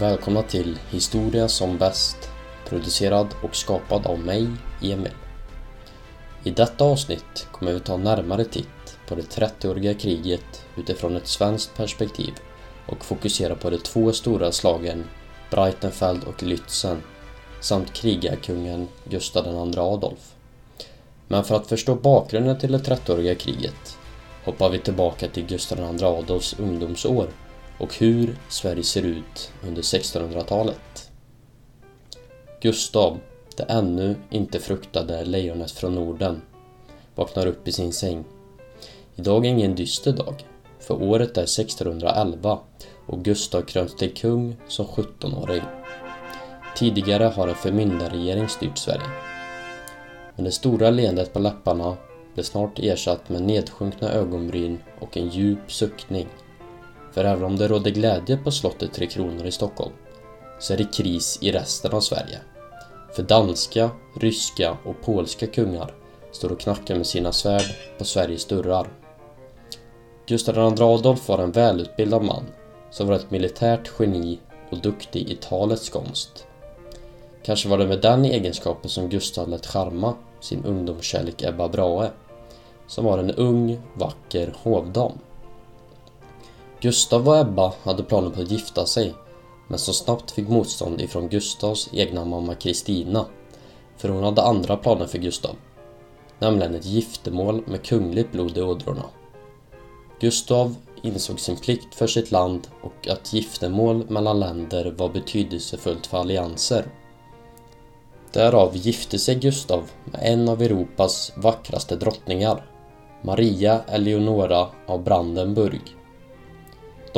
Välkomna till Historia som bäst, producerad och skapad av mig, Emil. I detta avsnitt kommer vi ta närmare titt på det 30-åriga kriget utifrån ett svenskt perspektiv och fokusera på de två stora slagen Breitenfeld och Lützen samt krigarkungen Gustav II Adolf. Men för att förstå bakgrunden till det 30-åriga kriget hoppar vi tillbaka till Gustav II Adolfs ungdomsår och hur Sverige ser ut under 1600-talet. Gustav, det ännu inte fruktade lejonet från Norden, vaknar upp i sin säng. Idag är ingen dyster dag, för året är 1611 och Gustav kröns till kung som 17-åring. Tidigare har en förmyndarregering styrt Sverige. Men det stora leendet på läpparna blev snart ersatt med nedsjunkna ögonbryn och en djup suckning för även om det råder glädje på slottet Tre Kronor i Stockholm så är det kris i resten av Sverige. För danska, ryska och polska kungar står och knackar med sina svärd på Sveriges dörrar. Gustav II Adolf var en välutbildad man som var ett militärt geni och duktig i talets konst. Kanske var det med den egenskapen som Gustav lät charma sin ungdomskärlek Ebba Brahe, som var en ung, vacker hovdam. Gustav och Ebba hade planer på att gifta sig men som snabbt fick motstånd ifrån Gustavs egna mamma Kristina för hon hade andra planer för Gustav. Nämligen ett giftermål med kungligt blod i ådrorna. Gustav insåg sin plikt för sitt land och att giftermål mellan länder var betydelsefullt för allianser. Därav gifte sig Gustav med en av Europas vackraste drottningar, Maria Eleonora av Brandenburg.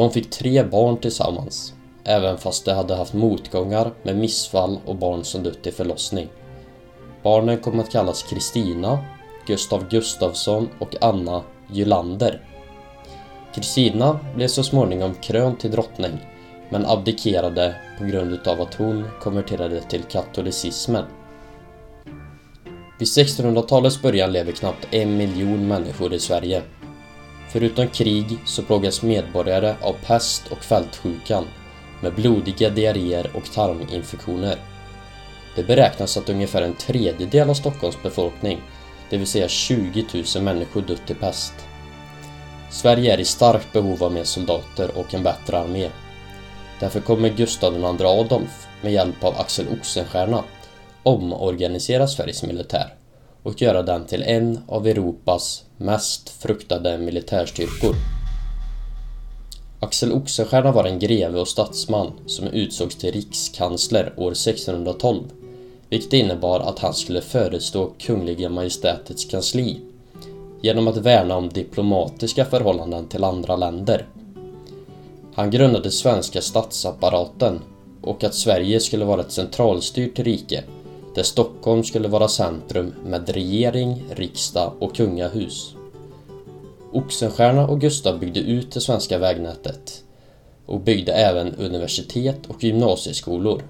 De fick tre barn tillsammans, även fast de hade haft motgångar med missfall och barn som dött i förlossning. Barnen kom att kallas Kristina, Gustav Gustafsson och Anna Gylander. Kristina blev så småningom krönt till drottning men abdikerade på grund av att hon konverterade till katolicismen. Vid 1600-talets början lever knappt en miljon människor i Sverige Förutom krig så plågas medborgare av pest och fältsjukan med blodiga diarréer och tarminfektioner. Det beräknas att ungefär en tredjedel av Stockholms befolkning, det vill säga 20 000 människor, dött i pest. Sverige är i starkt behov av mer soldater och en bättre armé. Därför kommer Gustav II Adolf med hjälp av Axel Oxenstierna omorganisera Sveriges militär och göra den till en av Europas mest fruktade militärstyrkor. Axel Oxenstierna var en greve och statsman som utsågs till rikskansler år 1612, vilket innebar att han skulle förestå Kungliga Majestätets kansli genom att värna om diplomatiska förhållanden till andra länder. Han grundade svenska statsapparaten och att Sverige skulle vara ett centralstyrt rike där Stockholm skulle vara centrum med regering, riksdag och kungahus. Oxenstierna och Gustav byggde ut det svenska vägnätet och byggde även universitet och gymnasieskolor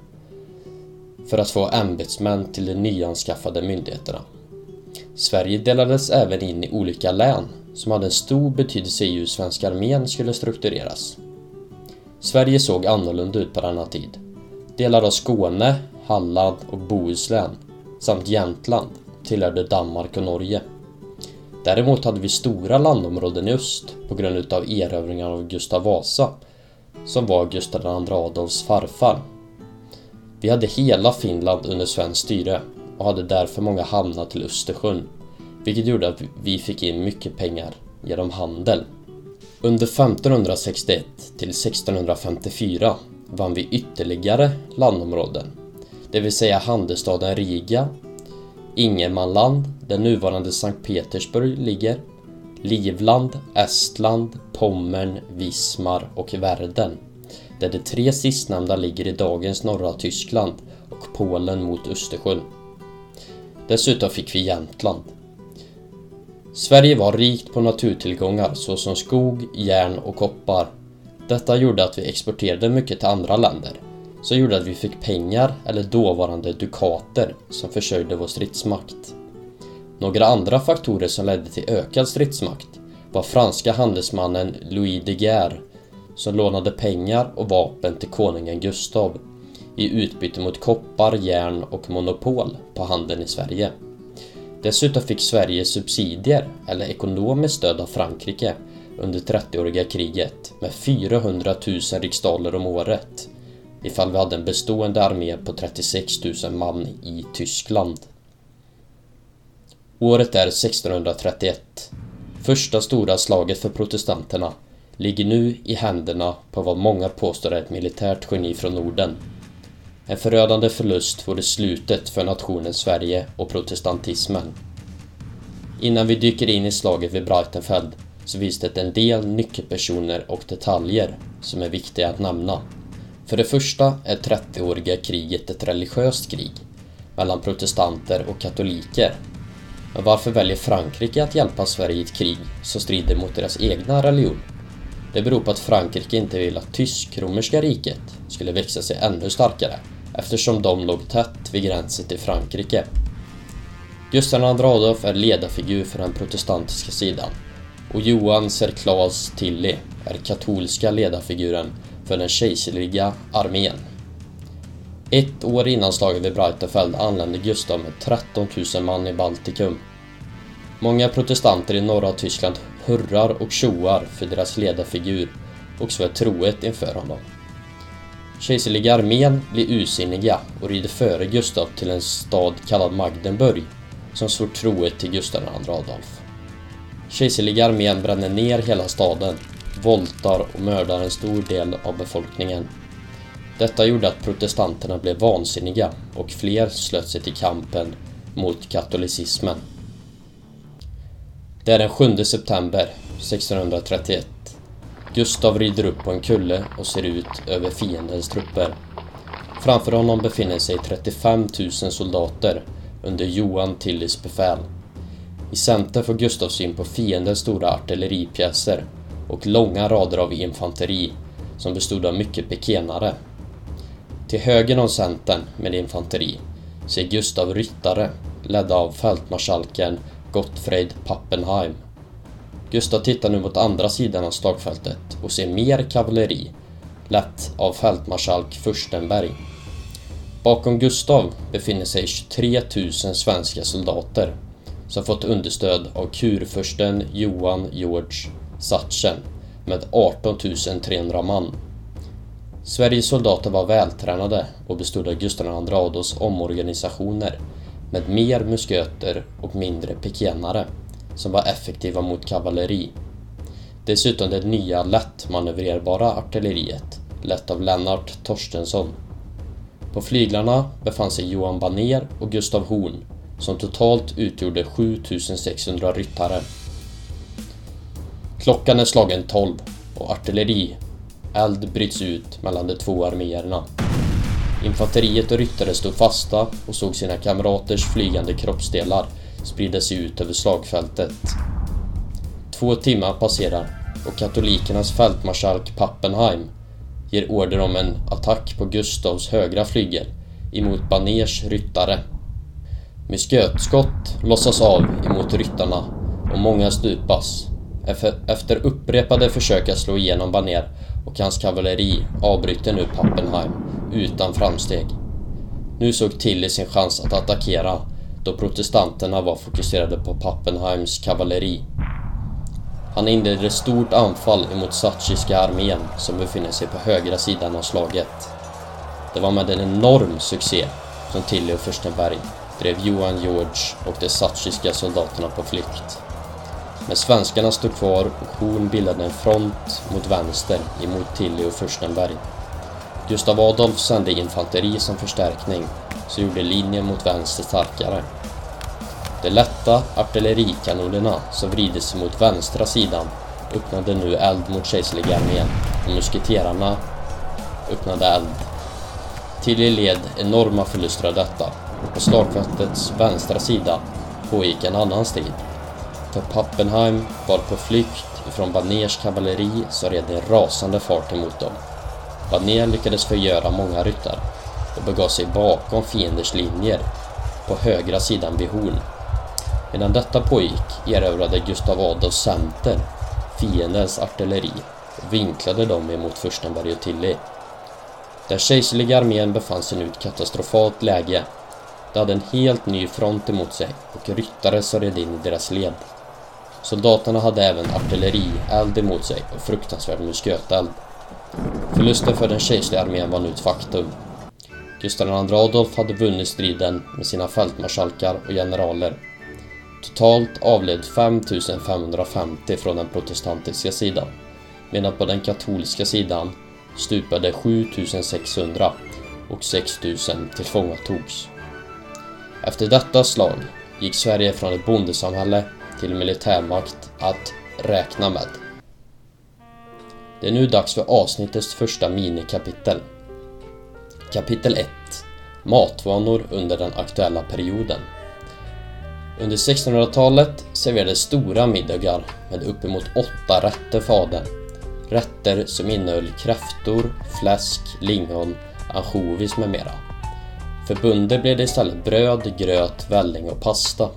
för att få ämbetsmän till de nyanskaffade myndigheterna. Sverige delades även in i olika län som hade en stor betydelse i hur svenska armén skulle struktureras. Sverige såg annorlunda ut på denna tid. Delar av Skåne, Halland och Bohuslän samt Jämtland tillhörde Danmark och Norge. Däremot hade vi stora landområden i öst på grund utav erövringar av Gustav Vasa som var Gustav II Adolfs farfar. Vi hade hela Finland under svenskt styre och hade därför många hamnar till Östersjön vilket gjorde att vi fick in mycket pengar genom handel. Under 1561 till 1654 vann vi ytterligare landområden det vill säga handelsstaden Riga, Ingermanland, där nuvarande Sankt Petersburg ligger, Livland, Estland, Pommern, Wismar och Värden. där de tre sistnämnda ligger i dagens norra Tyskland och Polen mot Östersjön. Dessutom fick vi Jämtland. Sverige var rikt på naturtillgångar såsom skog, järn och koppar. Detta gjorde att vi exporterade mycket till andra länder som gjorde att vi fick pengar, eller dåvarande dukater, som försörjde vår stridsmakt. Några andra faktorer som ledde till ökad stridsmakt var franska handelsmannen Louis de Geer som lånade pengar och vapen till konungen Gustav i utbyte mot koppar, järn och monopol på handeln i Sverige. Dessutom fick Sverige subsidier, eller ekonomiskt stöd av Frankrike, under 30-åriga kriget med 400 000 riksdaler om året ifall vi hade en bestående armé på 36 000 man i Tyskland. Året är 1631. Första stora slaget för protestanterna ligger nu i händerna på vad många påstår är ett militärt geni från Norden. En förödande förlust vore slutet för nationen Sverige och protestantismen. Innan vi dyker in i slaget vid Breitenfeld så finns det en del nyckelpersoner och detaljer som är viktiga att nämna. För det första är 30-åriga kriget ett religiöst krig mellan protestanter och katoliker. Men varför väljer Frankrike att hjälpa Sverige i ett krig som strider mot deras egna religion? Det beror på att Frankrike inte vill att tysk-romerska riket skulle växa sig ännu starkare eftersom de låg tätt vid gränsen till Frankrike. Gustav II Adolf är ledarfigur för den protestantiska sidan och Johan Serklaas Tilly är katolska ledarfiguren för den kejserliga armén. Ett år innan slaget vid Breitenfeld anlände Gustav med 13 000 man i Baltikum. Många protestanter i norra Tyskland hurrar och tjoar för deras ledarfigur och svär trohet inför honom. Kejserliga armén blir usinniga och rider före Gustav till en stad kallad Magdenburg som svor trohet till Gustav II Adolf. Kejserliga armén bränner ner hela staden, våldtar och mördar en stor del av befolkningen. Detta gjorde att protestanterna blev vansinniga och fler slöt sig till kampen mot katolicismen. Det är den 7 september 1631. Gustav rider upp på en kulle och ser ut över fiendens trupper. Framför honom befinner sig 35 000 soldater under Johan Tillys befäl. I center får Gustav syn på fiendens stora artilleripjäser och långa rader av infanteri som bestod av mycket pekenare. Till höger om centern med infanteri ser Gustav ryttare ledda av fältmarskalken Gottfried Pappenheim. Gustav tittar nu mot andra sidan av slagfältet och ser mer kavalleri, lett av fältmarskalk Furstenberg. Bakom Gustav befinner sig 23 000 svenska soldater som fått understöd av kurfursten Johan George Satchen med 18 300 man. Sveriges soldater var vältränade och bestod av Gustav II Adolfs omorganisationer med mer musköter och mindre pikenare som var effektiva mot kavalleri. Dessutom det nya lättmanövrerbara artilleriet, lett av Lennart Torstensson. På flyglarna befann sig Johan Baner och Gustav Horn som totalt utgjorde 7600 ryttare. Klockan är slagen 12 och artillerield bryts ut mellan de två arméerna. Infanteriet och ryttare stod fasta och såg sina kamraters flygande kroppsdelar sprida sig ut över slagfältet. Två timmar passerar och katolikernas fältmarskalk Pappenheim ger order om en attack på Gustavs högra flygel emot Baners ryttare. Muskötskott lossas av emot ryttarna och många stupas. Efter upprepade försök att slå igenom Baner och hans kavalleri avbryter nu Pappenheim utan framsteg. Nu såg Tilly sin chans att attackera då protestanterna var fokuserade på Pappenheims kavalleri. Han inledde ett stort anfall emot Sachiska armén som befinner sig på högra sidan av slaget. Det var med en enorm succé som Tilly och Furstenberg drev Johan George och de sachiska soldaterna på flykt. Men svenskarna stod kvar och Horn bildade en front mot vänster emot Tilly och Furstenberg. Gustav Adolf sände infanteri som förstärkning, så gjorde linjen mot vänster starkare. De lätta artillerikanonerna som vridit sig mot vänstra sidan öppnade nu eld mot kejserliga armén och musketerarna öppnade eld. Tilly led enorma förluster av detta och på slagfältets vänstra sida pågick en annan strid. För Pappenheim var på flykt ifrån Baners kavalleri som red i rasande fart emot dem. Baner lyckades förgöra många ryttar och begav sig bakom fienders linjer på högra sidan vid Horn. Medan detta pågick erövrade Gustav Adolf center, fiendens artilleri, och vinklade dem emot Furstenberg och Tilly. Den kejserliga armén befann sig nu i ett katastrofalt läge. De hade en helt ny front emot sig och ryttare som red in i deras led. Soldaterna hade även artillerield emot sig och fruktansvärd musköteld. Förlusten för den kejserliga armén var nu ett faktum. Gustav II Adolf hade vunnit striden med sina fältmarskalkar och generaler. Totalt avled 5550 från den protestantiska sidan, medan på den katolska sidan stupade 7600 och 6000 tillfångatogs. Efter detta slag gick Sverige från ett bondesamhälle till militärmakt att räkna med. Det är nu dags för avsnittets första minikapitel. Kapitel 1 Matvanor under den aktuella perioden. Under 1600-talet serverades stora middagar med uppemot åtta rätter fader. Rätter som innehöll kräftor, fläsk, lingon, ansjovis med mera. För bönder blev det istället bröd, gröt, välling och pasta.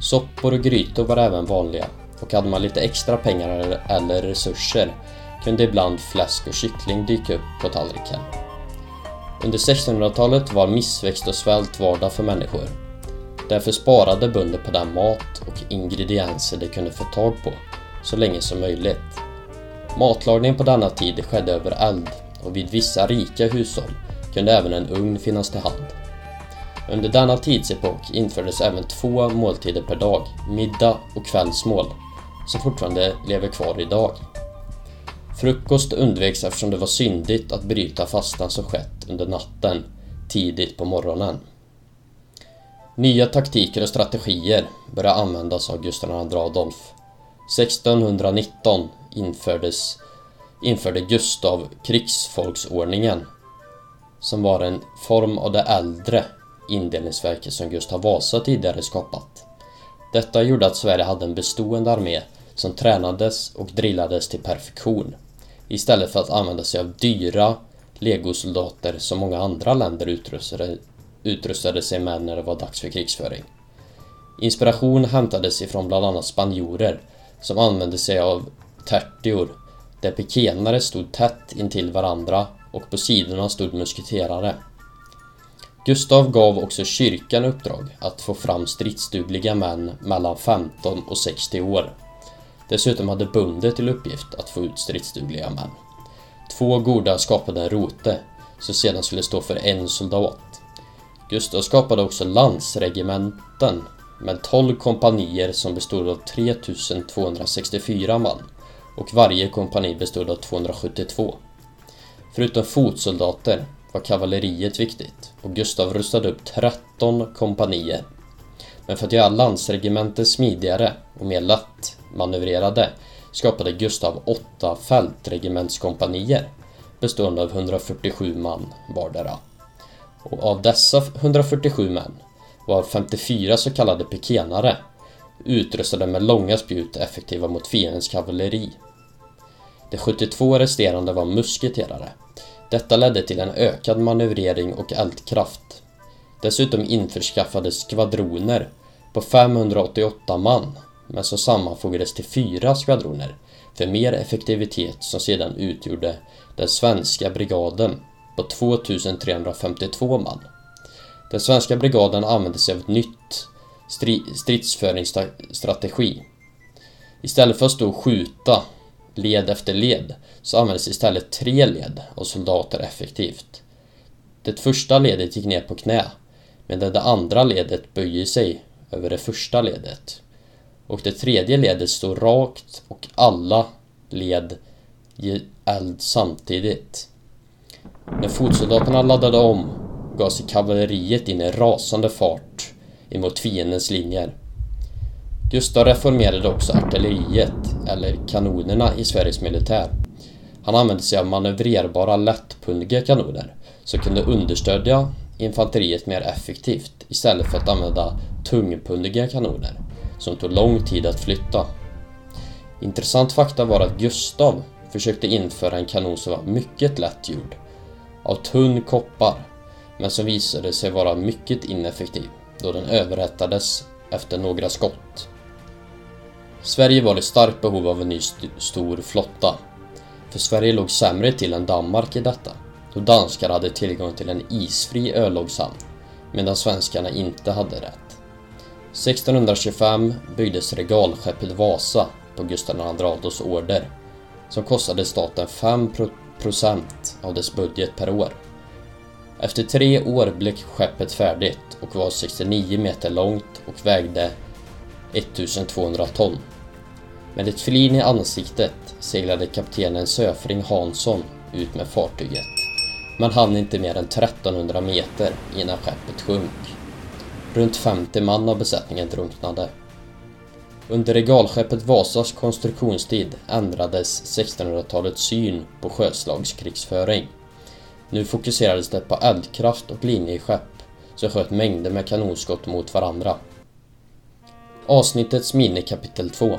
Soppor och grytor var även vanliga och hade man lite extra pengar eller resurser kunde ibland fläsk och kyckling dyka upp på tallriken. Under 1600-talet var missväxt och svält vardag för människor. Därför sparade bönder på den mat och ingredienser de kunde få tag på så länge som möjligt. Matlagning på denna tid skedde över eld och vid vissa rika hushåll kunde även en ugn finnas till hand. Under denna tidsepok infördes även två måltider per dag, middag och kvällsmål, som fortfarande lever kvar idag. Frukost undveks eftersom det var syndigt att bryta fastan som skett under natten, tidigt på morgonen. Nya taktiker och strategier började användas av Gustav II Adolf. 1619 infördes, införde Gustav krigsfolksordningen som var en form av det äldre indelningsverket som Gustav Vasa tidigare skapat. Detta gjorde att Sverige hade en bestående armé som tränades och drillades till perfektion istället för att använda sig av dyra legosoldater som många andra länder utrustade, utrustade sig med när det var dags för krigsföring. Inspiration hämtades ifrån bland annat spanjorer som använde sig av tertior där pikenare stod tätt intill varandra och på sidorna stod musketerare. Gustav gav också kyrkan uppdrag att få fram stridsdugliga män mellan 15 och 60 år. Dessutom hade bönder till uppgift att få ut stridsdugliga män. Två goda skapade en rote, som sedan skulle stå för en soldat. Gustav skapade också landsregementen med 12 kompanier som bestod av 3264 man och varje kompani bestod av 272. Förutom fotsoldater var kavalleriet viktigt och Gustav rustade upp 13 kompanier. Men för att göra landsregementen smidigare och mer lättmanövrerade skapade Gustav åtta fältregementskompanier bestående av 147 man vardera. Och av dessa 147 män var 54 så kallade pikenare utrustade med långa spjut effektiva mot fiendens kavalleri. De 72 resterande var musketerare. Detta ledde till en ökad manövrering och eldkraft. Dessutom införskaffades skvadroner på 588 man, men som sammanfogades till fyra skvadroner för mer effektivitet som sedan utgjorde den svenska brigaden på 2352 man. Den svenska brigaden använde sig av ett nytt stridsföringsstrategi. Istället för att stå och skjuta led efter led så användes istället tre led av soldater effektivt. Det första ledet gick ner på knä medan det andra ledet böjer sig över det första ledet. Och det tredje ledet står rakt och alla led ger eld samtidigt. När fotsoldaterna laddade om gav sig kavalleriet in i rasande fart emot fiendens linjer. Gustav reformerade också artilleriet, eller kanonerna, i Sveriges militär. Han använde sig av manövrerbara lättpundiga kanoner som kunde understödja infanteriet mer effektivt istället för att använda tungpundiga kanoner som tog lång tid att flytta. Intressant fakta var att Gustav försökte införa en kanon som var mycket lätt gjord av tunn koppar men som visade sig vara mycket ineffektiv då den överhettades efter några skott. Sverige var i starkt behov av en ny st stor flotta. för Sverige låg sämre till än Danmark i detta, då danskar hade tillgång till en isfri örlogshamn, medan svenskarna inte hade rätt. 1625 byggdes regalskeppet Vasa på Gustav II Adolfs order, som kostade staten 5% av dess budget per år. Efter tre år blev skeppet färdigt och var 69 meter långt och vägde 1200 ton. Med ett flin i ansiktet seglade kaptenen Söfring Hansson ut med fartyget. Men hann inte mer än 1300 meter innan skeppet sjönk. Runt 50 man av besättningen drunknade. Under regalskeppet Vasas konstruktionstid ändrades 1600-talets syn på sjöslagskrigsföring. Nu fokuserades det på eldkraft och linjeskepp som sköt mängder med kanonskott mot varandra. Avsnittets minikapitel 2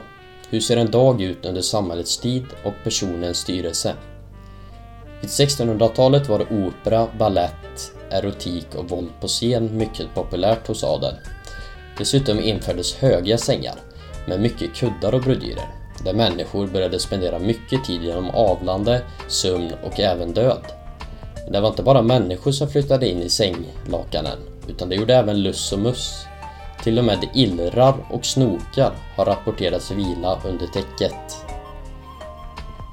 hur ser en dag ut under samhällets tid och personens styrelse? Vid 1600-talet var opera, ballett, erotik och våld på scen mycket populärt hos adeln. Dessutom infördes höga sängar med mycket kuddar och brodyrer där människor började spendera mycket tid genom avlande, sömn och även död. Men det var inte bara människor som flyttade in i sänglakanen utan det gjorde även luss och muss. Till och med illrar och snokar har rapporterats vila under täcket.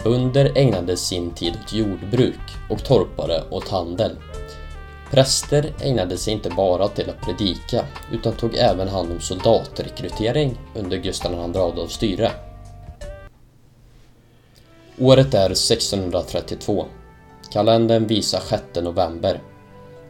Bönder ägnade sin tid åt jordbruk och torpare åt handel. Präster ägnade sig inte bara till att predika utan tog även hand om soldatrekrytering under Gustav II Adolfs styre. Året är 1632. Kalendern visar 6 november.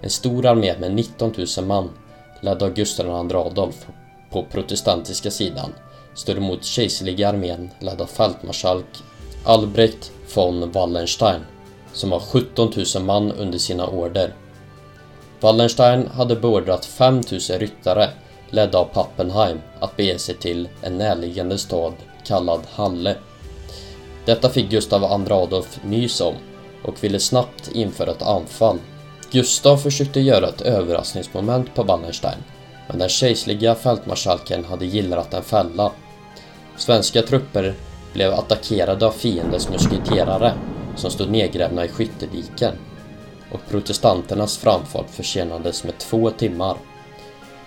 En stor armé med 19 000 man, ledd av Gustav II Adolf på protestantiska sidan, stod emot kejserliga armén ledd av fältmarskalk Albrecht von Wallenstein, som har 17 000 man under sina order. Wallenstein hade beordrat 5 000 ryttare, ledda av Pappenheim, att bege sig till en närliggande stad kallad Halle. Detta fick Gustav II Adolf nys om och ville snabbt införa ett anfall. Gustav försökte göra ett överraskningsmoment på Wallenstein, men den kejserliga fältmarskalken hade gillrat en fälla. Svenska trupper blev attackerade av fiendens musketerare som stod nedgrävda i skyttediken och protestanternas framfart försenades med två timmar.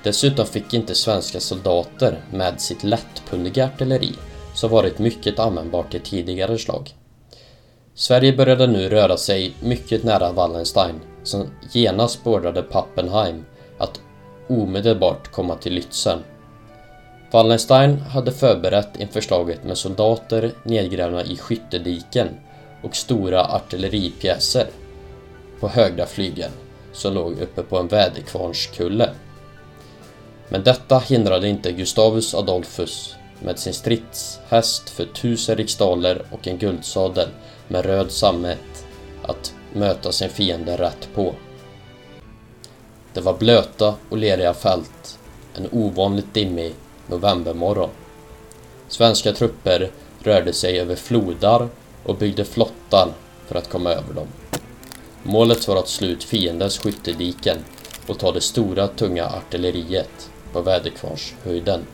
Dessutom fick inte svenska soldater med sitt lättpundiga artilleri som varit mycket användbart i tidigare slag. Sverige började nu röra sig mycket nära Wallenstein som genast beordrade Pappenheim att omedelbart komma till Lützen. Wallenstein hade förberett inför slaget med soldater nedgrävda i skyttediken och stora artilleripjäser på högra flygeln som låg uppe på en väderkvarnskulle. Men detta hindrade inte Gustavus Adolphus med sin stridshäst för tusen riksdaler och en guldsadel med röd sammet att möta sin fiende rätt på. Det var blöta och leriga fält, en ovanligt dimmig novembermorgon. Svenska trupper rörde sig över flodar och byggde flottar för att komma över dem. Målet var att slå ut fiendens skyttediken och ta det stora tunga artilleriet på väderkvarnshöjden.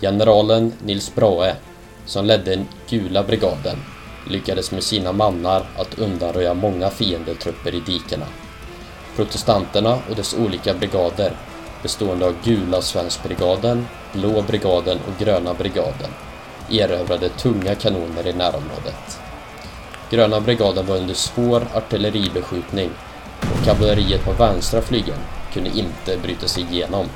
Generalen Nils Brahe, som ledde Gula brigaden, lyckades med sina mannar att undanröja många fiendetrupper i dikena. Protestanterna och dess olika brigader, bestående av Gula svenskbrigaden, Blå brigaden och Gröna brigaden, erövrade tunga kanoner i närområdet. Gröna brigaden var under svår artilleribeskjutning och kavalleriet på vänstra flygeln kunde inte bryta sig igenom.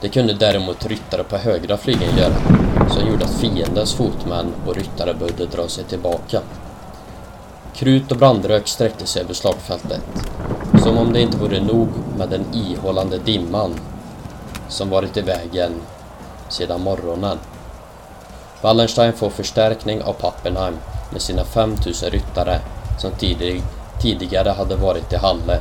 Det kunde däremot ryttare på högra flygeln göra, som gjorde att fiendens fotmän och ryttare började dra sig tillbaka. Krut och brandrök sträckte sig över slagfältet, som om det inte vore nog med den ihållande dimman som varit i vägen sedan morgonen. Wallenstein får förstärkning av Pappenheim med sina 5000 ryttare som tidig tidigare hade varit i Halle.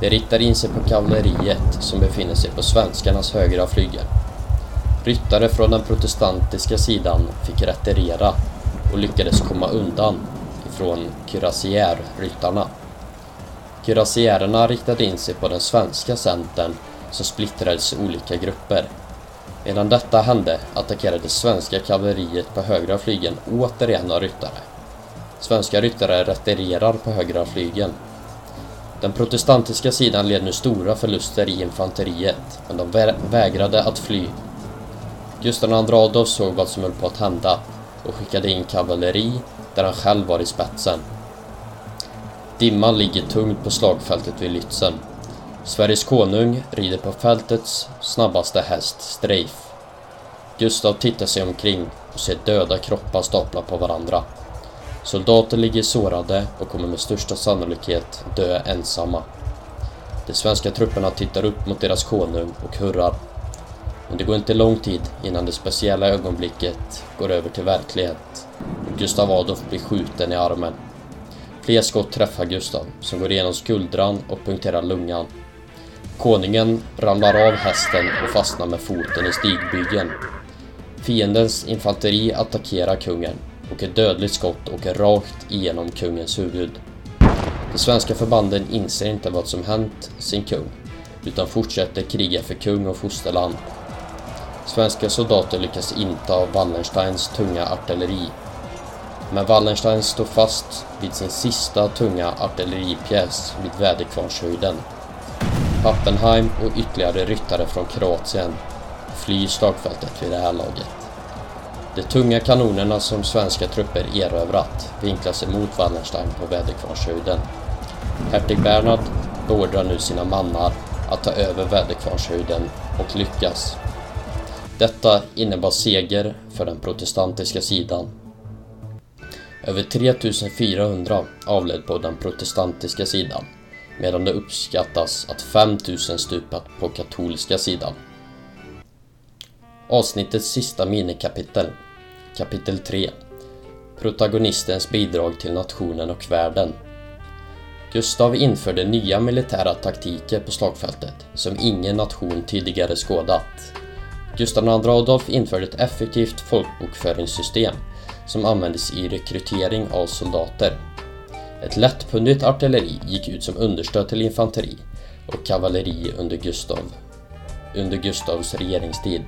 De riktar in sig på kavalleriet som befinner sig på svenskarnas högra flygel. Ryttare från den protestantiska sidan fick retirera och lyckades komma undan ifrån kürassiärryttarna. Kürassiärerna riktade in sig på den svenska centern som splittrades i olika grupper. Medan detta hände attackerades svenska kavalleriet på högra flygeln återigen av ryttare. Svenska ryttare retirerar på högra flygeln. Den protestantiska sidan led nu stora förluster i infanteriet, men de vä vägrade att fly. Gustav II Adolf såg vad som höll på att hända och skickade in kavalleri där han själv var i spetsen. Dimman ligger tungt på slagfältet vid Lützen. Sveriges konung rider på fältets snabbaste häst, Streif. Gustav tittar sig omkring och ser döda kroppar stapla på varandra. Soldater ligger sårade och kommer med största sannolikhet dö ensamma. De svenska trupperna tittar upp mot deras konung och hurrar. Men det går inte lång tid innan det speciella ögonblicket går över till verklighet och Gustav Adolf blir skjuten i armen. Fler skott träffar Gustav, som går igenom skuldran och punkterar lungan. Konungen ramlar av hästen och fastnar med foten i stigbygeln. Fiendens infanteri attackerar kungen och ett dödligt skott åker rakt igenom kungens huvud. De svenska förbanden inser inte vad som hänt sin kung, utan fortsätter kriga för kung och fosterland. Svenska soldater lyckas inta Wallensteins tunga artilleri. Men Wallenstein står fast vid sin sista tunga artilleripjäs vid Väderkvarnshöjden. Pappenheim och ytterligare ryttare från Kroatien flyr slagfältet vid det här laget. De tunga kanonerna som svenska trupper erövrat vinklas emot Wallenstein på Väderkvarnshöjden. Hertig Bernhard beordrar nu sina mannar att ta över Väderkvarnshöjden och lyckas. Detta innebar seger för den protestantiska sidan. Över 3400 avled på den protestantiska sidan medan det uppskattas att 5000 stupat på katolska sidan. Avsnittets sista minikapitel, kapitel 3. Protagonistens bidrag till nationen och världen. Gustav införde nya militära taktiker på slagfältet som ingen nation tidigare skådat. Gustav II Adolf införde ett effektivt folkbokföringssystem som användes i rekrytering av soldater. Ett lättpundigt artilleri gick ut som understöd till infanteri och kavalleri under Gustav under Gustavs regeringstid.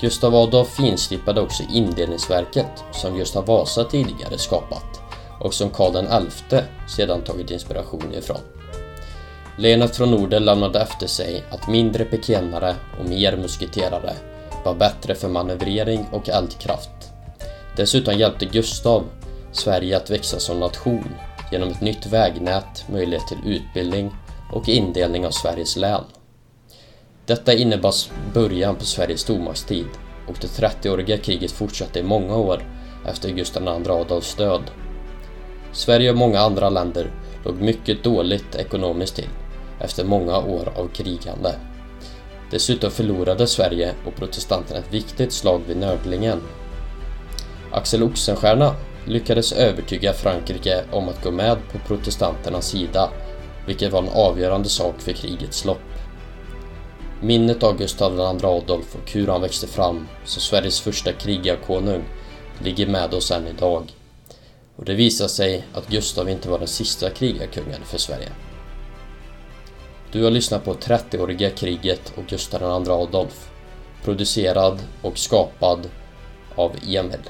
Gustav Adolf finslipade också indelningsverket som Gustav Vasa tidigare skapat och som Karl XI sedan tagit inspiration ifrån. Lenet från Norden lämnade efter sig att mindre pikenare och mer musketerare var bättre för manövrering och eldkraft. Dessutom hjälpte Gustav Sverige att växa som nation genom ett nytt vägnät, möjlighet till utbildning och indelning av Sveriges län. Detta innebar början på Sveriges stormaktstid och det 30-åriga kriget fortsatte i många år efter Gustav II Adolfs död. Sverige och många andra länder låg mycket dåligt ekonomiskt till efter många år av krigande. Dessutom förlorade Sverige och protestanterna ett viktigt slag vid Nördlingen. Axel Oxenstierna lyckades övertyga Frankrike om att gå med på protestanternas sida, vilket var en avgörande sak för krigets lopp. Minnet av Gustav II Adolf och hur han växte fram som Sveriges första krigarkonung ligger med oss än idag. Och det visar sig att Gustav inte var den sista krigarkungen för Sverige. Du har lyssnat på 30-åriga kriget och Gustav II Adolf. Producerad och skapad av Emil.